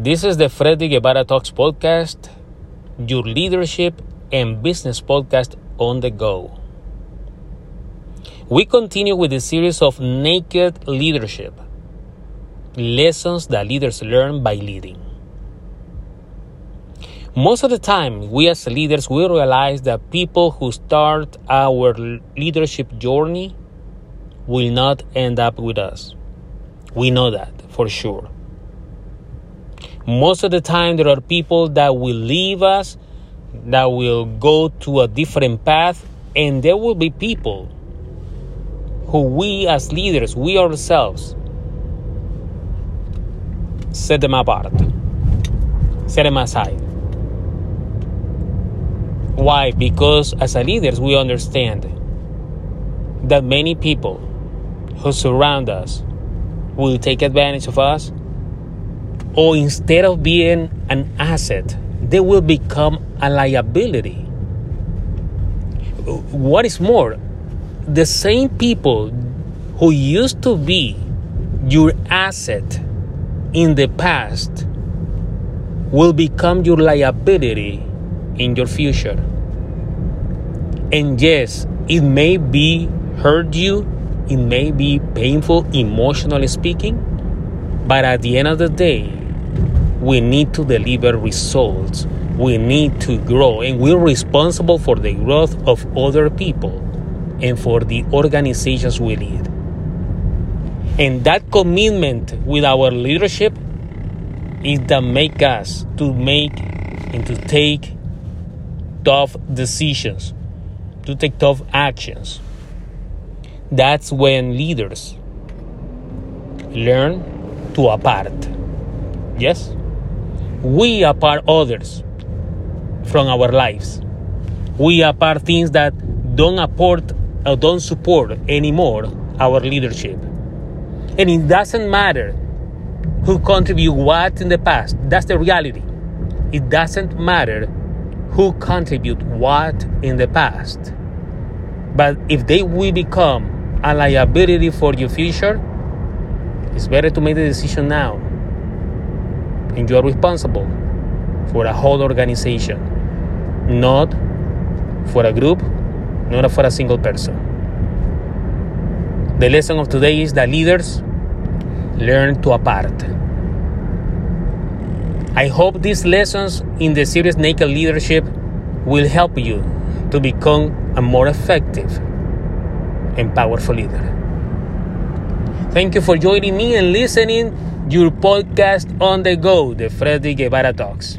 This is the Freddy Guevara Talks podcast, your leadership and business podcast on the go. We continue with the series of Naked Leadership lessons that leaders learn by leading. Most of the time, we as leaders we realize that people who start our leadership journey will not end up with us. We know that for sure. Most of the time, there are people that will leave us, that will go to a different path, and there will be people who we as leaders, we ourselves, set them apart, set them aside. Why? Because as a leaders, we understand that many people who surround us will take advantage of us or instead of being an asset, they will become a liability. What is more, the same people who used to be your asset in the past will become your liability in your future. And yes, it may be hurt you, it may be painful emotionally speaking, but at the end of the day, we need to deliver results. We need to grow, and we're responsible for the growth of other people and for the organizations we lead. And that commitment with our leadership is that make us to make and to take tough decisions, to take tough actions. That's when leaders learn to apart. Yes? We apart others from our lives. We apart things that don't support or uh, don't support anymore our leadership. And it doesn't matter who contribute what in the past. That's the reality. It doesn't matter who contribute what in the past. But if they will become a liability for your future, it's better to make the decision now and you are responsible for a whole organization, not for a group, not for a single person. The lesson of today is that leaders learn to apart. I hope these lessons in the series Naked Leadership will help you to become a more effective and powerful leader. Thank you for joining me and listening your podcast on the go, the Freddy Guevara Talks.